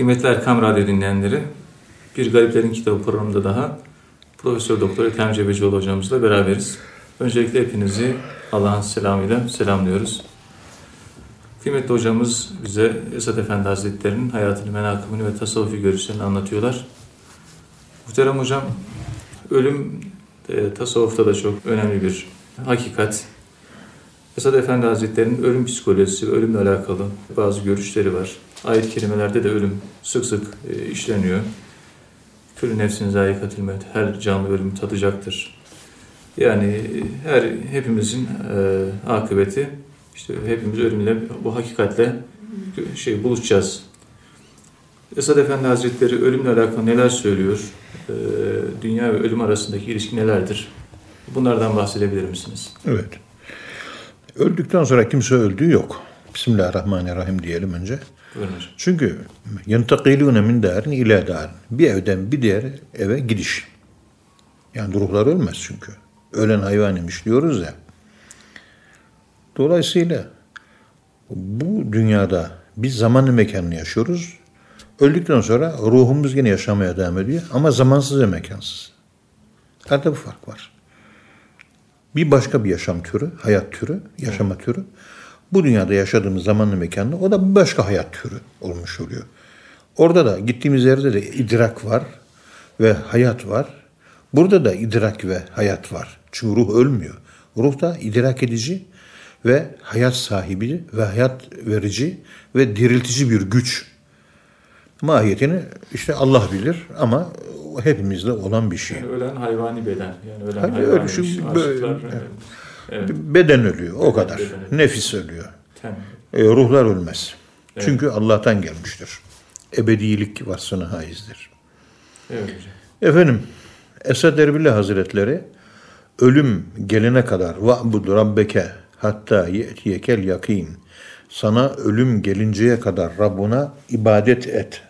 Kıymetli Erkam Radyo dinleyenleri, Bir Gariplerin Kitabı programında daha Profesör Doktor Ethem Cebecioğlu hocamızla beraberiz. Öncelikle hepinizi Allah'ın selamıyla selamlıyoruz. Kıymetli hocamız bize Esad Efendi Hazretleri'nin hayatını, menakımını ve tasavvufi görüşlerini anlatıyorlar. Muhterem hocam, ölüm e, tasavvufta da çok önemli bir hakikat. Esad Efendi Hazretleri'nin ölüm psikolojisi ve ölümle alakalı bazı görüşleri var. Ayet-i kerimelerde de ölüm sık sık e, işleniyor. Külü nefsin zayikatil mevt. Her canlı ölümü tadacaktır. Yani e, her hepimizin e, akıbeti işte hepimiz ölümle bu hakikatle şey buluşacağız. Esad Efendi Hazretleri ölümle alakalı neler söylüyor? E, dünya ve ölüm arasındaki ilişki nelerdir? Bunlardan bahsedebilir misiniz? Evet. Öldükten sonra kimse öldüğü yok. Bismillahirrahmanirrahim diyelim önce. Buyurun hocam. Çünkü yentakilune min darin ila darin. Bir evden bir diğer eve gidiş. Yani ruhlar ölmez çünkü. Ölen hayvan imiş diyoruz ya. Dolayısıyla bu dünyada biz zamanlı mekanını yaşıyoruz. Öldükten sonra ruhumuz yine yaşamaya devam ediyor ama zamansız ve mekansız. Arada bu fark var. Bir başka bir yaşam türü, hayat türü, yaşama türü. Bu dünyada yaşadığımız zamanlı mekanlı o da başka hayat türü olmuş oluyor. Orada da gittiğimiz yerde de idrak var ve hayat var. Burada da idrak ve hayat var. Çünkü ruh ölmüyor. Ruh da idrak edici ve hayat sahibi ve hayat verici ve diriltici bir güç. Mahiyetini işte Allah bilir ama hepimizde olan bir şey. Yani ölen hayvani beden. Yani ölen Hani hayvani ölüşüm bir- böyle- aşıklar, evet. Evet. Beden ölüyor o kadar. beden. Nefis ölüyor. Ten. E, ruhlar ölmez. Çünkü Allah'tan gelmiştir. Ebedilik vasfına haizdir. Evet hocam. Efendim, Esad Erbil Hazretleri ölüm gelene kadar va'bud rabbeke hatta ye'tiyekel yakin. Sana ölüm gelinceye kadar Rabbuna ibadet et.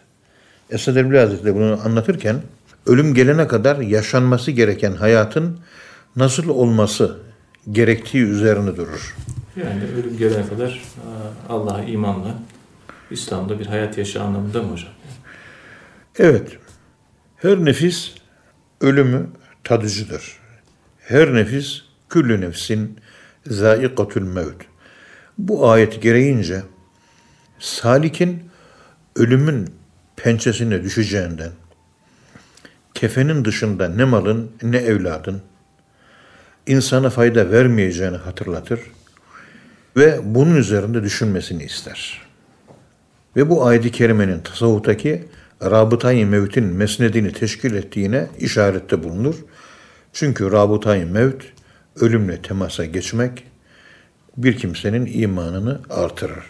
Esad Erbil Hazretleri bunu anlatırken ölüm gelene kadar yaşanması gereken hayatın nasıl olması gerektiği üzerine durur. Yani ölüm gelene kadar aa, Allah'a imanla İslam'da bir hayat yaşa anlamında mı hocam? Evet. Her nefis ölümü tadıcıdır. Her nefis küllü nefsin zaikatül mevt. Bu ayet gereğince salikin ölümün pençesine düşeceğinden kefenin dışında ne malın ne evladın insana fayda vermeyeceğini hatırlatır ve bunun üzerinde düşünmesini ister. Ve bu ayet-i kerimenin tasavvuftaki rabıtayı mevtin mesnedini teşkil ettiğine işarette bulunur. Çünkü rabıtayı mevt ölümle temasa geçmek bir kimsenin imanını artırır.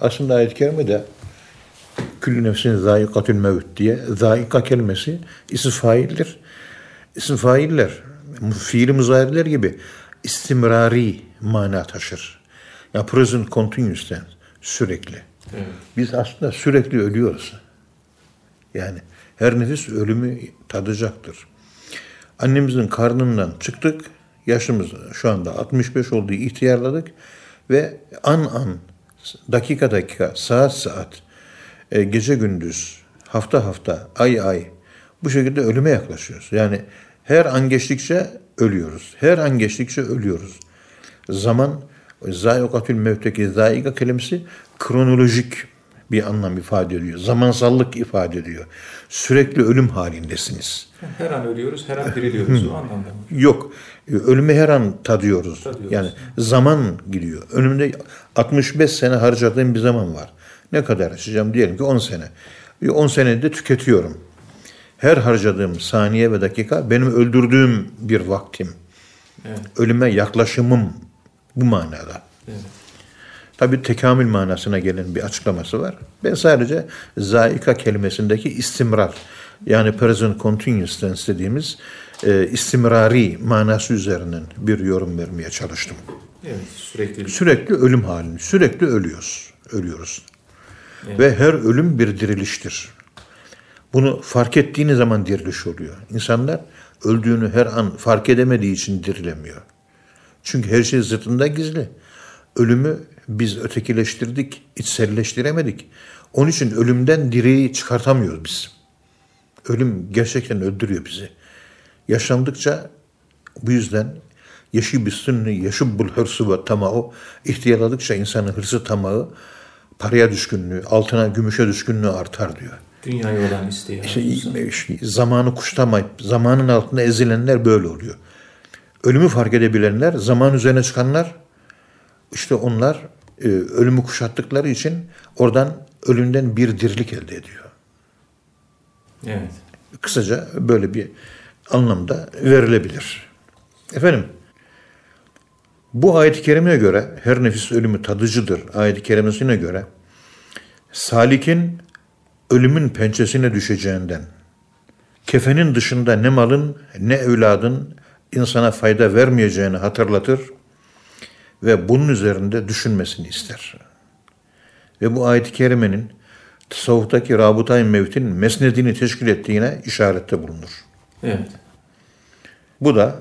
Aslında ayet-i kerimede küllü nefsin zayikatül mevt diye zayika kelimesi isim faildir. İsim failler fiili muzayirler gibi istimrari mana taşır. Ya present continuous tense, sürekli. Evet. Biz aslında sürekli ölüyoruz. Yani her nefis ölümü tadacaktır. Annemizin karnından çıktık. Yaşımız şu anda 65 olduğu ihtiyarladık. Ve an an, dakika dakika, saat saat, e, gece gündüz, hafta hafta, ay ay bu şekilde ölüme yaklaşıyoruz. Yani her an geçtikçe ölüyoruz. Her an geçtikçe ölüyoruz. Zaman, zayikatül mevteki zayika kelimesi kronolojik bir anlam ifade ediyor. Zamansallık ifade ediyor. Sürekli ölüm halindesiniz. Her an ölüyoruz, her an diriliyoruz o anlamda mı? Yok. Ölümü her an tadıyoruz. Tadıyoruz. Yani zaman gidiyor. Önümde 65 sene harcadığım bir zaman var. Ne kadar yaşayacağım? Diyelim ki 10 sene. 10 senede tüketiyorum. Her harcadığım saniye ve dakika benim öldürdüğüm bir vaktim. Evet. Ölüme yaklaşımım bu manada. Evet. Tabi tekamül manasına gelen bir açıklaması var. Ben sadece zaika kelimesindeki istimrar yani present continuous tense dediğimiz e, istimrari manası üzerinden bir yorum vermeye çalıştım. Evet, sürekli Sürekli ölüm halini, sürekli ölüyoruz, ölüyoruz. Evet. Ve her ölüm bir diriliştir. Bunu fark ettiğiniz zaman diriliş oluyor. İnsanlar öldüğünü her an fark edemediği için dirilemiyor. Çünkü her şey zıttında gizli. Ölümü biz ötekileştirdik, içselleştiremedik. Onun için ölümden diriyi çıkartamıyoruz biz. Ölüm gerçekten öldürüyor bizi. Yaşlandıkça bu yüzden yaşı bir sünni, yaşı bul hırsı ve tamahı, ihtiyarladıkça insanın hırsı tamahı, paraya düşkünlüğü, altına, gümüşe düşkünlüğü artar diyor. Dünyaya olan isteği. İşte, zamanı kuştamayıp zamanın altında ezilenler böyle oluyor. Ölümü fark edebilenler, zaman üzerine çıkanlar, işte onlar e, ölümü kuşattıkları için oradan ölümden bir dirlik elde ediyor. Evet. Kısaca böyle bir anlamda verilebilir. Efendim, bu ayet-i kerimeye göre her nefis ölümü tadıcıdır. Ayet-i kerimesine göre salikin ölümün pençesine düşeceğinden, kefenin dışında ne malın ne evladın insana fayda vermeyeceğini hatırlatır ve bunun üzerinde düşünmesini ister. Ve bu ayet-i kerimenin tasavvuftaki rabıtay mevtin mesnedini teşkil ettiğine işarette bulunur. Evet. Bu da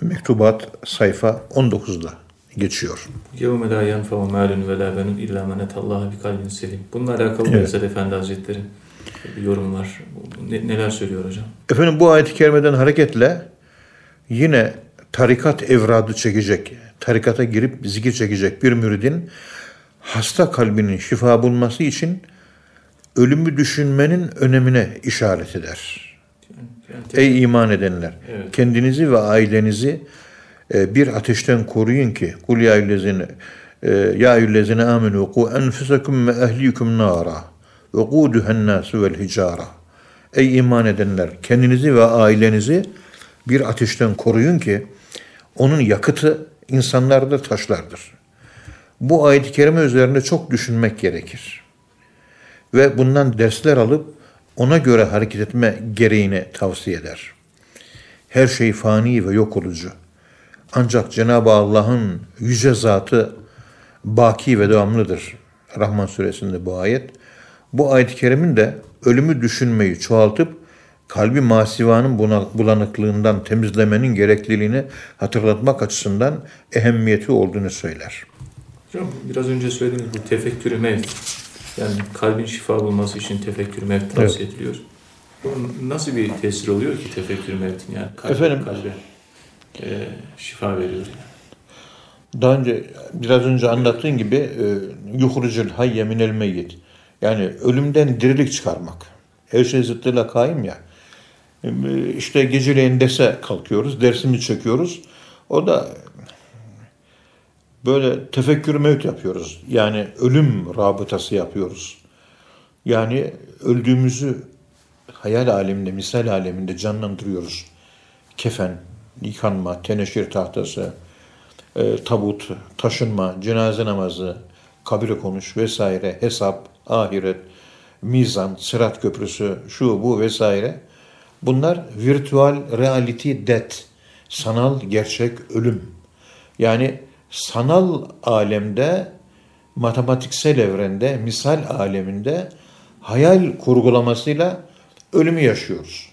mektubat sayfa 19'da geçiyor. يَوْمَ لَا يَنْفَوْ مَالٌ وَلَا بَنُونَ اِلَّا مَنَ اللّٰهَ بِقَلْبٍ selim. Bununla alakalı Evet. Veysel Efendi Hazretleri bir yorum var. Ne- neler söylüyor hocam? Efendim bu ayet-i kerimeden hareketle yine tarikat evradı çekecek, tarikata girip zikir çekecek bir müridin hasta kalbinin şifa bulması için ölümü düşünmenin önemine işaret eder. Yani tek- Ey iman edenler! Evet. Kendinizi ve ailenizi e, bir ateşten koruyun ki kul ya eyyühellezine e, ya eyyühellezine amenu ku enfusakum ve ehlikum nara ve kuduhen nasu vel hicara. Ey iman edenler! Kendinizi ve ailenizi bir ateşten koruyun ki onun yakıtı insanlarda taşlardır. Bu ayet-i kerime üzerinde çok düşünmek gerekir ve bundan dersler alıp ona göre hareket etme gereğini tavsiye eder. Her şey fani ve yok olucu. Ancak Cenab-ı Allah'ın yüce zatı baki ve devamlıdır. Rahman suresinde bu ayet. Bu ayet-i kerimin de ölümü düşünmeyi çoğaltıp kalbi masivanın bulanıklığından temizlemenin gerekliliğini hatırlatmak açısından ehemmiyeti olduğunu söyler. Hocam biraz önce söylediğiniz bu tefekkürü mevt. Yani kalbin şifa bulması için tefekkür mevt tavsiye ediliyor. Bunun nasıl bir tesir oluyor ki tefekkür mevtin yani kalbe, Efendim? kalbe e, şifa veriyor. Daha önce biraz önce anlattığın gibi e, yuhrucul hayye minel meyyit. Yani ölümden dirilik çıkarmak. Her şey zıttıyla kaim ya. E, İşte geceleyin dese kalkıyoruz, dersimi çekiyoruz. O da böyle tefekkür mevt yapıyoruz. Yani ölüm rabıtası yapıyoruz. Yani öldüğümüzü hayal aleminde, misal aleminde canlandırıyoruz. Kefen, yıkanma, teneşir tahtası, e, tabut, taşınma, cenaze namazı, kabire konuş vesaire, hesap, ahiret, mizan, sırat köprüsü, şu bu vesaire. Bunlar virtual reality death, sanal gerçek ölüm. Yani sanal alemde, matematiksel evrende, misal aleminde hayal kurgulamasıyla ölümü yaşıyoruz.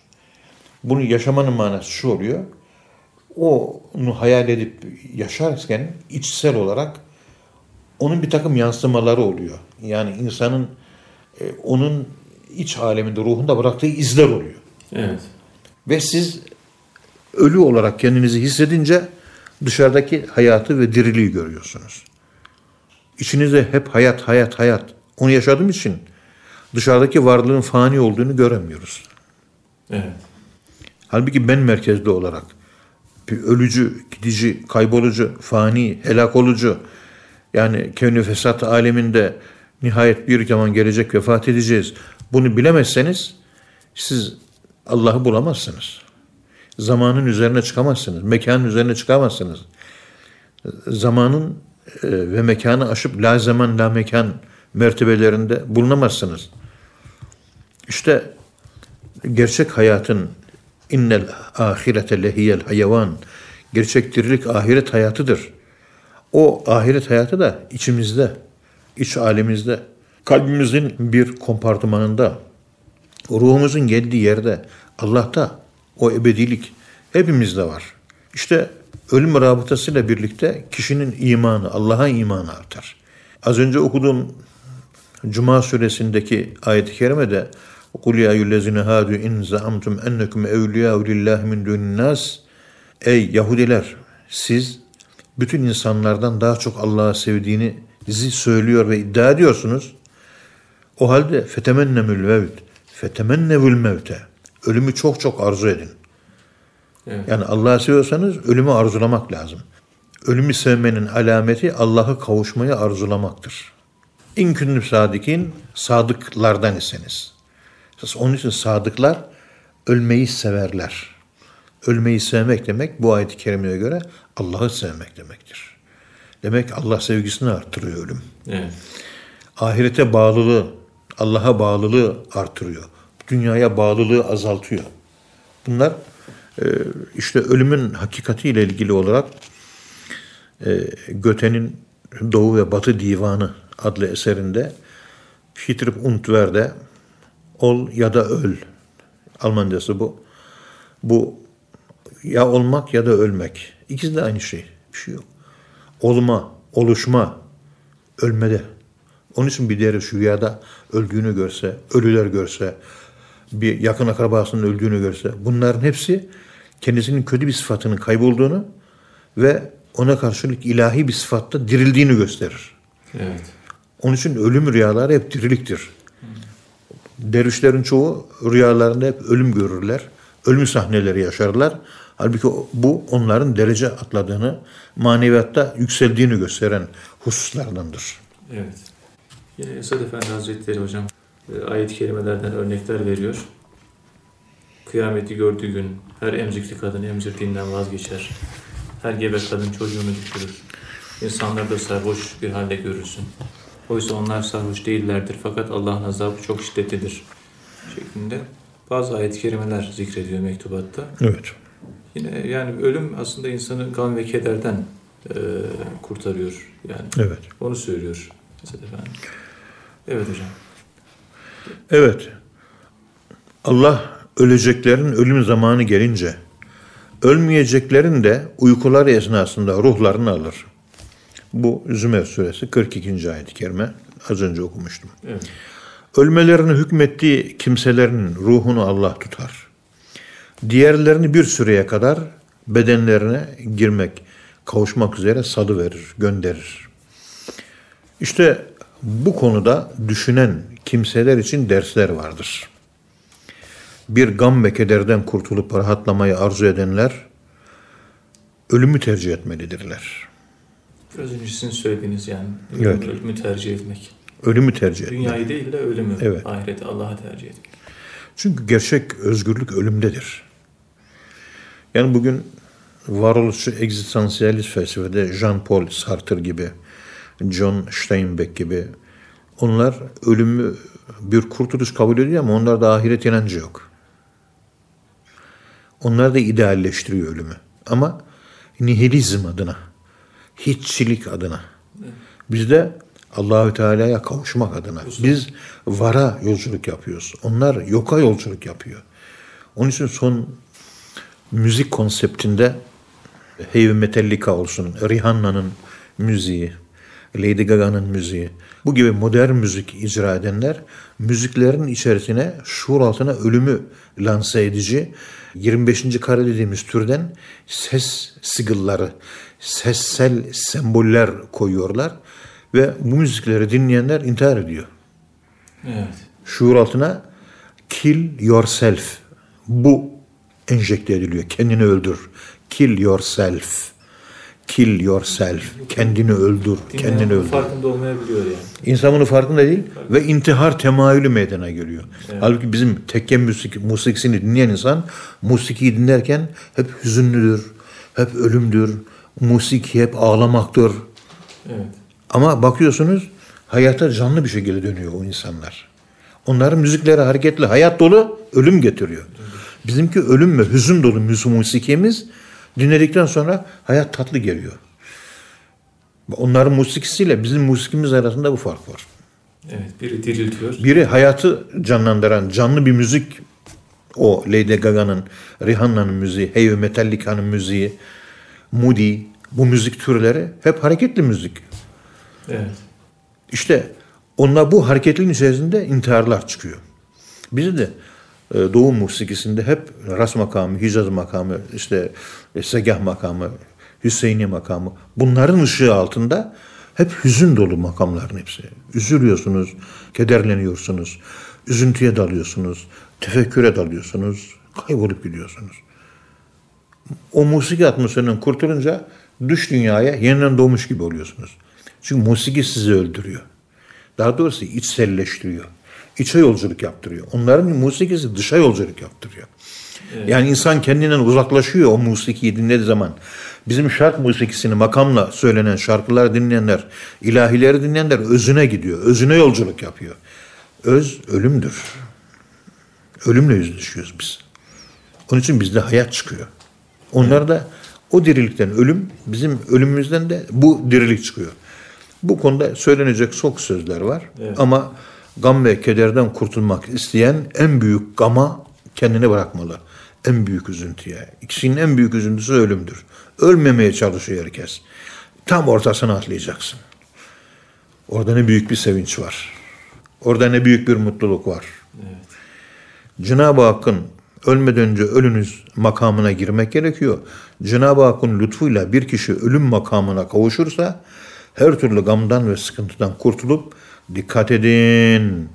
Bunu yaşamanın manası şu oluyor onu hayal edip yaşarken içsel olarak onun bir takım yansımaları oluyor. Yani insanın e, onun iç aleminde, ruhunda bıraktığı izler oluyor. Evet. Ve siz ölü olarak kendinizi hissedince dışarıdaki hayatı ve diriliği görüyorsunuz. İçinizde hep hayat, hayat, hayat. Onu yaşadığım için dışarıdaki varlığın fani olduğunu göremiyoruz. Evet. Halbuki ben merkezli olarak ölücü, gidici, kaybolucu, fani, helak olucu yani kevni fesat aleminde nihayet bir zaman gelecek vefat edeceğiz. Bunu bilemezseniz siz Allah'ı bulamazsınız. Zamanın üzerine çıkamazsınız. Mekanın üzerine çıkamazsınız. Zamanın e, ve mekanı aşıp la zaman la mekan mertebelerinde bulunamazsınız. İşte gerçek hayatın innel ahirete lehiyel hayvan gerçek dirilik ahiret hayatıdır. O ahiret hayatı da içimizde, iç alemimizde, kalbimizin bir kompartımanında, ruhumuzun geldiği yerde, Allah'ta o ebedilik hepimizde var. İşte ölüm rabıtasıyla birlikte kişinin imanı, Allah'a imanı artar. Az önce okuduğum Cuma suresindeki ayet-i kerimede Kul ya eyyühellezine hadu in zaamtum ennekum evliyâ lillahi min dünnas. Ey Yahudiler siz bütün insanlardan daha çok Allah'ı sevdiğini dizi söylüyor ve iddia ediyorsunuz. O halde fetemennemül mevt. Fetemennevül mevte. Ölümü çok çok arzu edin. Evet. Yani Allah'ı seviyorsanız ölümü arzulamak lazım. Ölümü sevmenin alameti Allah'ı kavuşmayı arzulamaktır. İnkünnü sadikin sadıklardan iseniz. Onun için sadıklar ölmeyi severler. Ölmeyi sevmek demek bu ayet-i kerimeye göre Allah'ı sevmek demektir. Demek Allah sevgisini arttırıyor ölüm. Evet. Ahirete bağlılığı, Allah'a bağlılığı artırıyor. Dünyaya bağlılığı azaltıyor. Bunlar e, işte ölümün hakikatiyle ilgili olarak e, Göte'nin Doğu ve Batı Divanı adlı eserinde Fitrip und Werde ol ya da öl Almancası bu. Bu ya olmak ya da ölmek. İkisi de aynı şey. Bir şey yok. Olma, oluşma, ölmede. Onun için bir derviş rüyada öldüğünü görse, ölüler görse, bir yakın akrabasının öldüğünü görse, bunların hepsi kendisinin kötü bir sıfatının kaybolduğunu ve ona karşılık ilahi bir sıfatta dirildiğini gösterir. Evet. Onun için ölüm rüyaları hep diriliktir. Dervişlerin çoğu rüyalarında hep ölüm görürler. Ölüm sahneleri yaşarlar. Halbuki bu onların derece atladığını, maneviyatta yükseldiğini gösteren hususlardandır. Evet. Yine Esad Efendi Hazretleri hocam e, ayet-i kerimelerden örnekler veriyor. Kıyameti gördüğü gün her emzikli kadın emzirdiğinden vazgeçer. Her gebe kadın çocuğunu düşürür. İnsanları da sarhoş bir halde görürsün. Oysa onlar sarhoş değillerdir fakat Allah'ın azabı çok şiddetlidir. Şeklinde bazı ayet-i kerimeler zikrediyor mektubatta. Evet. Yine yani ölüm aslında insanı gam ve kederden e, kurtarıyor. Yani Evet. onu söylüyor Esad Efendi. Evet hocam. Evet. Allah öleceklerin ölüm zamanı gelince ölmeyeceklerin de uykuları esnasında ruhlarını alır. Bu Zümer suresi 42. ayet-i kerime. Az önce okumuştum. Evet. Ölmelerini hükmettiği kimselerin ruhunu Allah tutar. Diğerlerini bir süreye kadar bedenlerine girmek, kavuşmak üzere sadı verir, gönderir. İşte bu konuda düşünen kimseler için dersler vardır. Bir gam ve kederden kurtulup rahatlamayı arzu edenler ölümü tercih etmelidirler. Biraz önce sizin söylediğiniz yani Evet. ölümü tercih etmek. Ölümü tercih etmeli. Dünyayı değil de ölümü, Evet. ahireti Allah'a tercih etmek. Çünkü gerçek özgürlük ölümdedir. Yani bugün varoluşçu egzistansiyalist felsefede Jean-Paul Sartre gibi, John Steinbeck gibi onlar ölümü bir kurtuluş kabul ediyor ama onlarda ahiret inancı yok. Onlar da idealleştiriyor ölümü. Ama nihilizm adına, hiççilik adına. Bizde Allahü Teala'ya kavuşmak adına. Biz vara yolculuk yapıyoruz. Onlar yoka yolculuk yapıyor. Onun için son müzik konseptinde Heavy Metallica olsun, Rihanna'nın müziği, Lady Gaga'nın müziği, bu gibi modern müzik icra edenler müziklerin içerisine şuur altına ölümü lanse edici 25. kare dediğimiz türden ses sigılları, sessel semboller koyuyorlar ve bu müzikleri dinleyenler intihar ediyor. Evet. Şuur altına kill yourself bu enjekte ediliyor. Kendini öldür. Kill yourself. Kill yourself. Kendini öldür. Dinleyen Kendini öldür. farkında olmayabiliyor yani. İnsan bunun farkında değil ve intihar temayülü meydana geliyor. Halbuki bizim tekke müzik, musikisini dinleyen insan musikiyi dinlerken hep hüzünlüdür, hep ölümdür, musiki hep ağlamaktır. Evet. Ama bakıyorsunuz hayata canlı bir şekilde dönüyor o insanlar. Onların müzikleri hareketli, hayat dolu, ölüm getiriyor. Bizimki ölüm ve hüzün dolu müzik musikimiz dinledikten sonra hayat tatlı geliyor. Onların musikisiyle bizim musikimiz arasında bu fark var. Evet. Biri diriltiyor. Biri hayatı canlandıran canlı bir müzik o Lady Gaga'nın, Rihanna'nın müziği, Heavy Metallica'nın müziği, Moody, bu müzik türleri hep hareketli müzik. Evet. İşte onlar bu hareketliliğin içerisinde intiharlar çıkıyor. Bizi de e, Doğu musikisinde hep Ras makamı, Hicaz makamı, işte e, Segah makamı, Hüseyini makamı bunların ışığı altında hep hüzün dolu makamların hepsi. Üzülüyorsunuz, kederleniyorsunuz, üzüntüye dalıyorsunuz, tefekküre dalıyorsunuz, kaybolup gidiyorsunuz. O musiki atmosferinden kurtulunca dış dünyaya yeniden doğmuş gibi oluyorsunuz. Çünkü musiki sizi öldürüyor. Daha doğrusu içselleştiriyor. İçe yolculuk yaptırıyor. Onların musikisi dışa yolculuk yaptırıyor. Yani insan kendinden uzaklaşıyor o musikiyi dinlediği zaman. Bizim şark musikisini makamla söylenen şarkılar dinleyenler, ilahileri dinleyenler özüne gidiyor. Özüne yolculuk yapıyor. Öz ölümdür. Ölümle yüzleşiyoruz biz. Onun için bizde hayat çıkıyor. Onlarda o dirilikten ölüm, bizim ölümümüzden de bu dirilik çıkıyor. Bu konuda söylenecek çok sözler var. Evet. Ama gam ve kederden kurtulmak isteyen en büyük gama kendini bırakmalı. En büyük üzüntüye. İkisinin en büyük üzüntüsü ölümdür. Ölmemeye çalışıyor herkes. Tam ortasına atlayacaksın. Orada ne büyük bir sevinç var. Orada ne büyük bir mutluluk var. Evet. Cenab-ı Hakk'ın ölmeden önce ölünüz makamına girmek gerekiyor. Cenab-ı Hakk'ın lütfuyla bir kişi ölüm makamına kavuşursa her türlü gamdan ve sıkıntıdan kurtulup dikkat edin.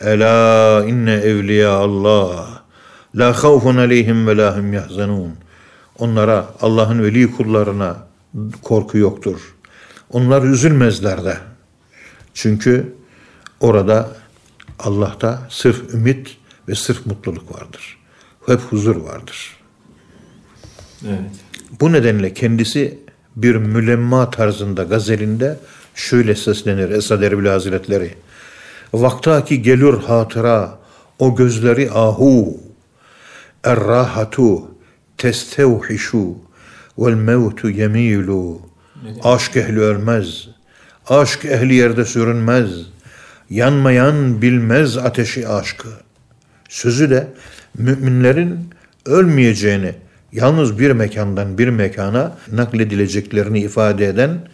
Ela inne evliya Allah la havfun aleyhim ve la hum yahzanun. Onlara Allah'ın veli kullarına korku yoktur. Onlar üzülmezler de. Çünkü orada Allah'ta sırf ümit ve sırf mutluluk vardır. Hep huzur vardır. Evet. Bu nedenle kendisi bir mülemma tarzında gazelinde şöyle seslenir Esad Erbil Hazretleri. Vaktaki gelir hatıra o gözleri ahu errahatu testevhişu vel mevtu yemilu aşk ehli ölmez aşk ehli yerde sürünmez yanmayan bilmez ateşi aşkı. Sözü de müminlerin ölmeyeceğini yalnız bir mekandan bir mekana nakledileceklerini ifade eden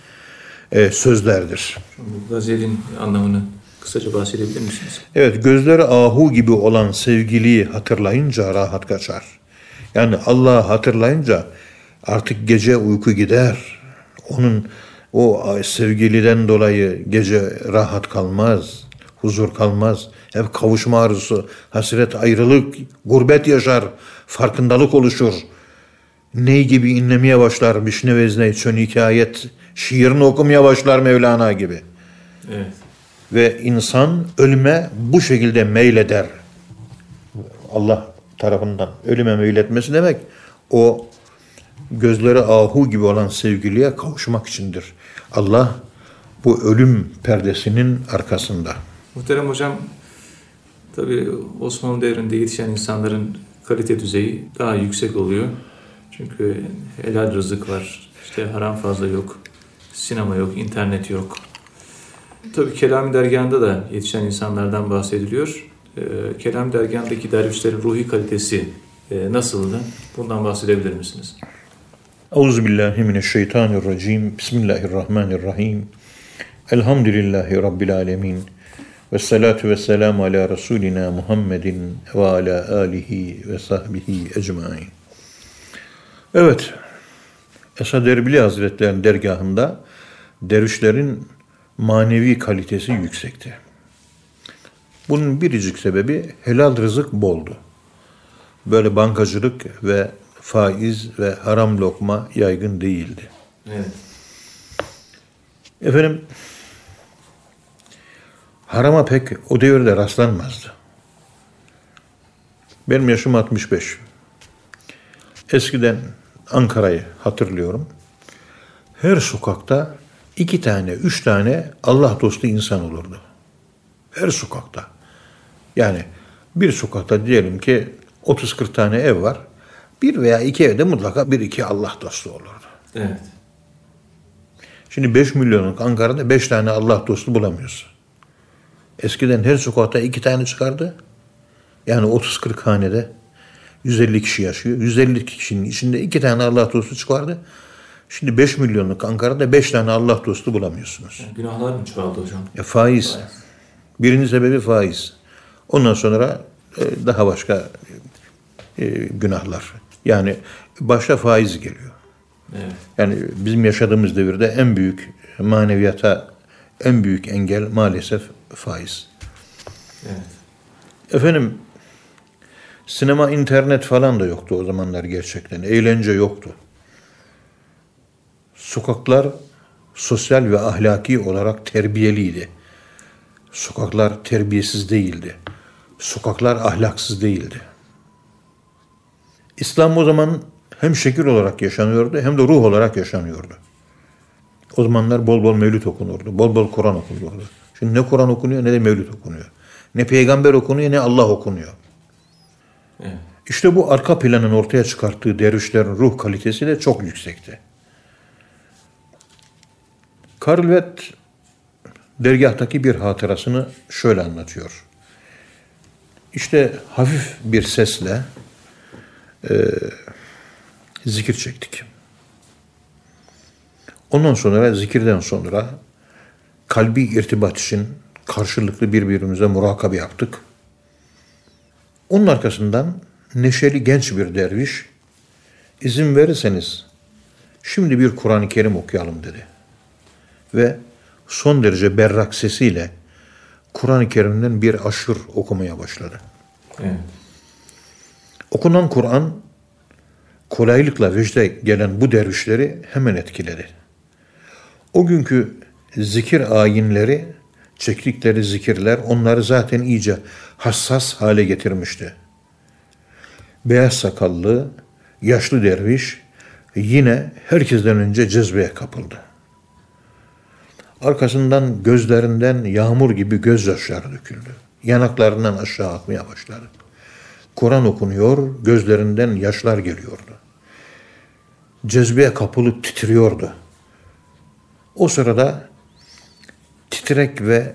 e, sözlerdir. Gazelin anlamını kısaca bahsedebilir misiniz? Evet gözleri ahu gibi olan sevgiliyi hatırlayınca rahat kaçar. Yani Allah'ı hatırlayınca artık gece uyku gider. Onun o sevgiliden dolayı gece rahat kalmaz, huzur kalmaz. Hep kavuşma arzusu, hasret, ayrılık, gurbet yaşar, farkındalık oluşur. Ney gibi inlemeye başlar Bişne Vezne Çön hikayet, şiirini okumaya başlar Mevlana gibi. Evet. Ve insan ölüme bu şekilde meyleder. Allah tarafından ölüme meyletmesi demek o gözleri ahu gibi olan sevgiliye kavuşmak içindir. Allah bu ölüm perdesinin arkasında. Muhterem hocam, tabii Osmanlı devrinde yetişen insanların kalite düzeyi daha yüksek oluyor. Çünkü helal rızık var, işte haram fazla yok, sinema yok, internet yok. Tabii Kelami Dergahı'nda da yetişen insanlardan bahsediliyor. Ee, Kelami Dergahı'ndaki dervişlerin ruhi kalitesi e, nasıldı? Bundan bahsedebilir misiniz? Euzubillahimineşşeytanirracim. Bismillahirrahmanirrahim. Elhamdülillahi Rabbil alemin. Ve salatu ve selamu ala Resulina Muhammedin ve ala alihi ve sahbihi ecmain. Evet, Esad Erbili Hazretleri'nin dergahında dervişlerin manevi kalitesi yüksekti. Bunun biricik sebebi helal rızık boldu. Böyle bankacılık ve faiz ve haram lokma yaygın değildi. Evet. Efendim, harama pek o devirde rastlanmazdı. Benim yaşım 65. Eskiden Ankara'yı hatırlıyorum. Her sokakta iki tane, üç tane Allah dostu insan olurdu. Her sokakta. Yani bir sokakta diyelim ki 30-40 tane ev var. Bir veya iki evde mutlaka bir iki Allah dostu olurdu. Evet. Şimdi 5 milyonluk Ankara'da 5 tane Allah dostu bulamıyorsun. Eskiden her sokakta iki tane çıkardı. Yani 30-40 hanede 150 kişi yaşıyor. 150 kişinin içinde iki tane Allah dostu çıkardı. Şimdi 5 milyonluk Ankara'da 5 tane Allah dostu bulamıyorsunuz. Yani günahlar mı çoğaldı hocam? E, faiz. Faiz. Birinci sebebi faiz. Ondan sonra e, daha başka e, günahlar. Yani başta faiz geliyor. Evet. Yani bizim yaşadığımız devirde en büyük maneviyata en büyük engel maalesef faiz. Evet. Efendim sinema, internet falan da yoktu o zamanlar gerçekten. Eğlence yoktu. Sokaklar sosyal ve ahlaki olarak terbiyeliydi. Sokaklar terbiyesiz değildi. Sokaklar ahlaksız değildi. İslam o zaman hem şekil olarak yaşanıyordu hem de ruh olarak yaşanıyordu. O zamanlar bol bol mevlüt okunurdu. Bol bol Kur'an okunuyordu. Şimdi ne Kur'an okunuyor ne de mevlüt okunuyor. Ne peygamber okunuyor ne Allah okunuyor. Evet. İşte bu arka planın ortaya çıkarttığı dervişlerin ruh kalitesi de çok yüksekti. Karlvet dergahtaki bir hatırasını şöyle anlatıyor. İşte hafif bir sesle e, zikir çektik. Ondan sonra zikirden sonra kalbi irtibat için karşılıklı birbirimize murakabe yaptık. Onun arkasından neşeli genç bir derviş izin verirseniz şimdi bir Kur'an-ı Kerim okuyalım dedi. Ve son derece berrak sesiyle Kur'an-ı Kerim'den bir aşır okumaya başladı. Evet. Okunan Kur'an kolaylıkla vecde gelen bu dervişleri hemen etkiledi. O günkü zikir ayinleri, çektikleri zikirler onları zaten iyice hassas hale getirmişti. Beyaz sakallı, yaşlı derviş yine herkesten önce cezbeye kapıldı. Arkasından gözlerinden yağmur gibi gözyaşları döküldü. Yanaklarından aşağı akmaya başladı. Kur'an okunuyor, gözlerinden yaşlar geliyordu. Cezbeye kapılıp titriyordu. O sırada titrek ve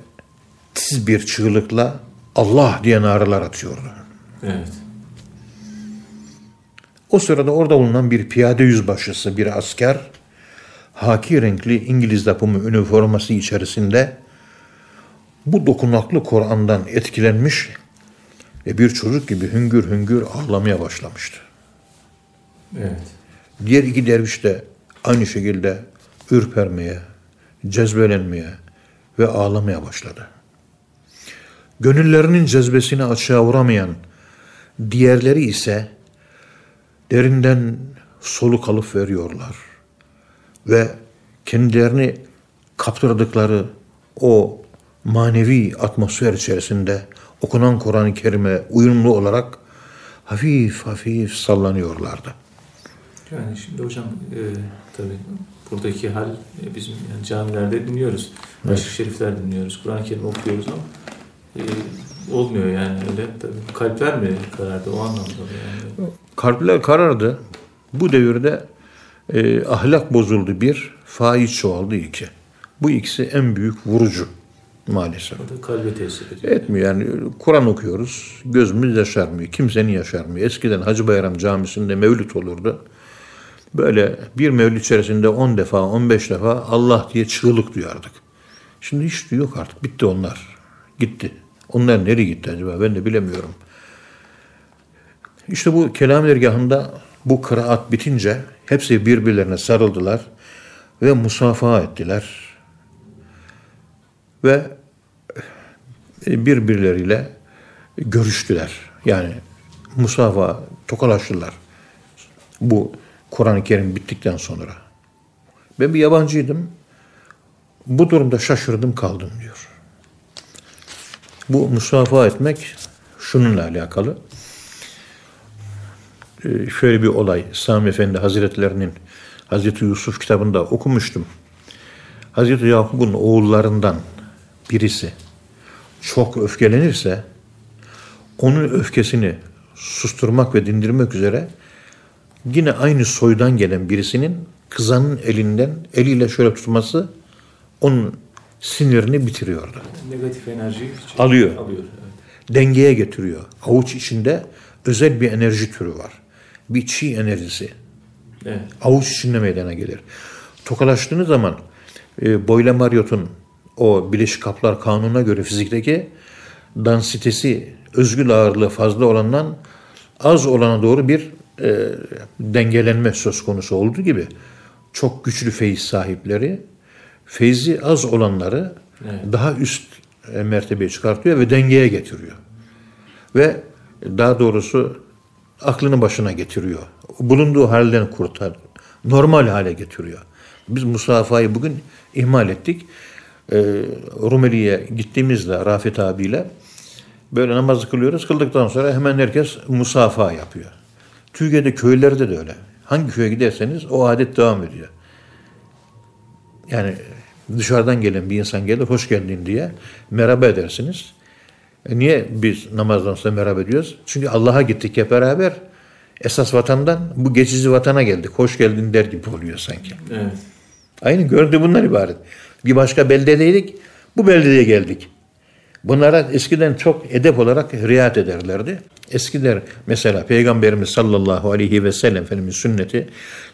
tiz bir çığlıkla Allah diye naralar atıyordu. Evet. O sırada orada bulunan bir piyade yüzbaşısı, bir asker, haki renkli İngiliz yapımı üniforması içerisinde bu dokunaklı Kur'an'dan etkilenmiş ve bir çocuk gibi hüngür hüngür ağlamaya başlamıştı. Evet. Diğer iki derviş de aynı şekilde ürpermeye, cezbelenmeye ve ağlamaya başladı. Gönüllerinin cezbesini açığa vuramayan diğerleri ise derinden soluk alıp veriyorlar. Ve kendilerini kaptırdıkları o manevi atmosfer içerisinde okunan Kur'an-ı Kerim'e uyumlu olarak hafif hafif sallanıyorlardı. Yani şimdi hocam e, tabii buradaki hal e, bizim yani camilerde dinliyoruz. Aşk-ı şerifler dinliyoruz. Kur'an-ı Kerim okuyoruz ama e, olmuyor yani öyle. Tabii kalpler mi karardı o anlamda yani? Kalpler karardı. Bu devirde e, ahlak bozuldu bir, faiz çoğaldı iki. Bu ikisi en büyük vurucu maalesef. O da kalbe tesir ediyor. Etmiyor yani Kur'an okuyoruz, gözümüz yaşarmıyor, kimsenin yaşarmıyor. Eskiden Hacı Bayram Camisi'nde mevlüt olurdu. Böyle bir mevlüt içerisinde 10 defa, 15 defa Allah diye çığlık duyardık. Şimdi hiç yok artık, bitti onlar. Gitti. Onlar nereye gitti acaba ben de bilemiyorum. İşte bu kelam dergahında bu kıraat bitince hepsi birbirlerine sarıldılar ve musafaha ettiler. Ve e, birbirleriyle görüştüler. Yani musafaha, tokalaştılar. Bu Kur'an-ı Kerim bittikten sonra. Ben bir yabancıydım. Bu durumda şaşırdım kaldım diyor. Bu musafaha etmek şununla alakalı. Ee, şöyle bir olay Sami Efendi Hazretlerinin Hazreti Yusuf kitabında okumuştum. Hazreti Yakup'un oğullarından birisi çok öfkelenirse onun öfkesini susturmak ve dindirmek üzere yine aynı soydan gelen birisinin kızanın elinden eliyle şöyle tutması onun sinirini bitiriyordu. Negatif enerjiyi Alıyor. Alıyor. Evet. Dengeye getiriyor. Avuç içinde özel bir enerji türü var. Bir çi enerjisi. Evet. Avuç içinde meydana gelir. Tokalaştığınız zaman e, Boyle Marriott'un o Birleşik Kaplar Kanunu'na göre fizikteki dansitesi, özgül ağırlığı fazla olandan az olana doğru bir e, dengelenme söz konusu olduğu gibi çok güçlü feyiz sahipleri feyzi az olanları Evet. daha üst e, mertebeye çıkartıyor ve dengeye getiriyor. Ve daha doğrusu aklını başına getiriyor. Bulunduğu halden kurtar. Normal hale getiriyor. Biz musafayı bugün ihmal ettik. Ee, Rumeli'ye gittiğimizde Rafet abiyle böyle namaz kılıyoruz. Kıldıktan sonra hemen herkes musafa yapıyor. Türkiye'de köylerde de öyle. Hangi köye giderseniz o adet devam ediyor. Yani dışarıdan gelen bir insan gelir, hoş geldin diye merhaba edersiniz. E niye biz namazdan sonra merhaba ediyoruz? Çünkü Allah'a gittik hep beraber. Esas vatandan bu geçici vatana geldik. Hoş geldin der gibi oluyor sanki. Evet. Aynı gördüğü bunlar ibaret. Bir başka beldedeydik, bu beldeye geldik. Bunlara eskiden çok edep olarak riayet ederlerdi. Eskiler mesela Peygamberimiz sallallahu aleyhi ve sellem Efendimiz sünneti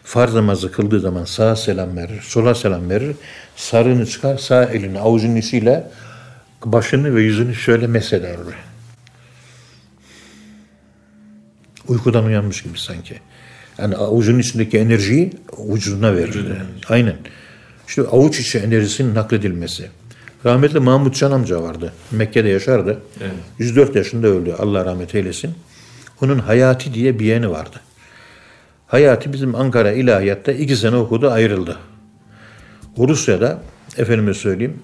farz namazı kıldığı zaman sağa selam verir, sola selam verir. Sarığını çıkar, sağ elini avucunun içiyle başını ve yüzünü şöyle mesederdi. Uykudan uyanmış gibi sanki. Yani avucunun içindeki enerjiyi vücuduna verirdi. Aynen. İşte avuç içi enerjisinin nakledilmesi. Rahmetli Mahmut Can amca vardı. Mekke'de yaşardı. Evet. 104 yaşında öldü. Allah rahmet eylesin. Onun Hayati diye bir yeğeni vardı. Hayati bizim Ankara İlahiyat'ta iki sene okudu ayrıldı. Rusya'da efendime söyleyeyim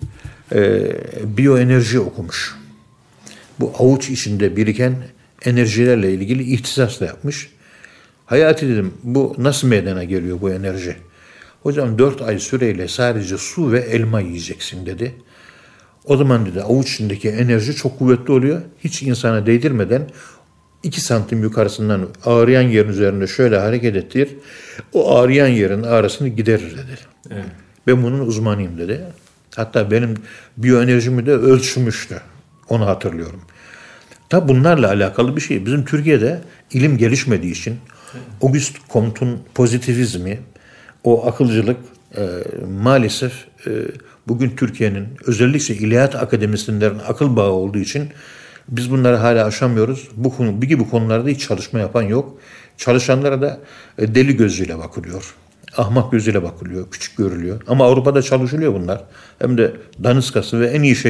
e, biyoenerji okumuş. Bu avuç içinde biriken enerjilerle ilgili ihtisas da yapmış. Hayati dedim bu nasıl meydana geliyor bu enerji? Hocam dört ay süreyle sadece su ve elma yiyeceksin dedi. O zaman dedi avuç içindeki enerji çok kuvvetli oluyor. Hiç insana değdirmeden iki santim yukarısından ağrıyan yerin üzerinde şöyle hareket ettir. O ağrıyan yerin ağrısını giderir dedi. Evet. Ben bunun uzmanıyım dedi. Hatta benim biyoenerjimi de ölçmüştü. Onu hatırlıyorum. Tabi bunlarla alakalı bir şey. Bizim Türkiye'de ilim gelişmediği için Auguste Comte'un pozitivizmi, o akılcılık e, maalesef e, bugün Türkiye'nin özellikle ilahiyat akademisyenlerin akıl bağı olduğu için biz bunları hala aşamıyoruz. Bu konu, bu gibi konularda hiç çalışma yapan yok. Çalışanlara da e, deli gözüyle bakılıyor. Ahmak gözüyle bakılıyor, küçük görülüyor. Ama Avrupa'da çalışılıyor bunlar. Hem de daniskası ve en iyi şekilde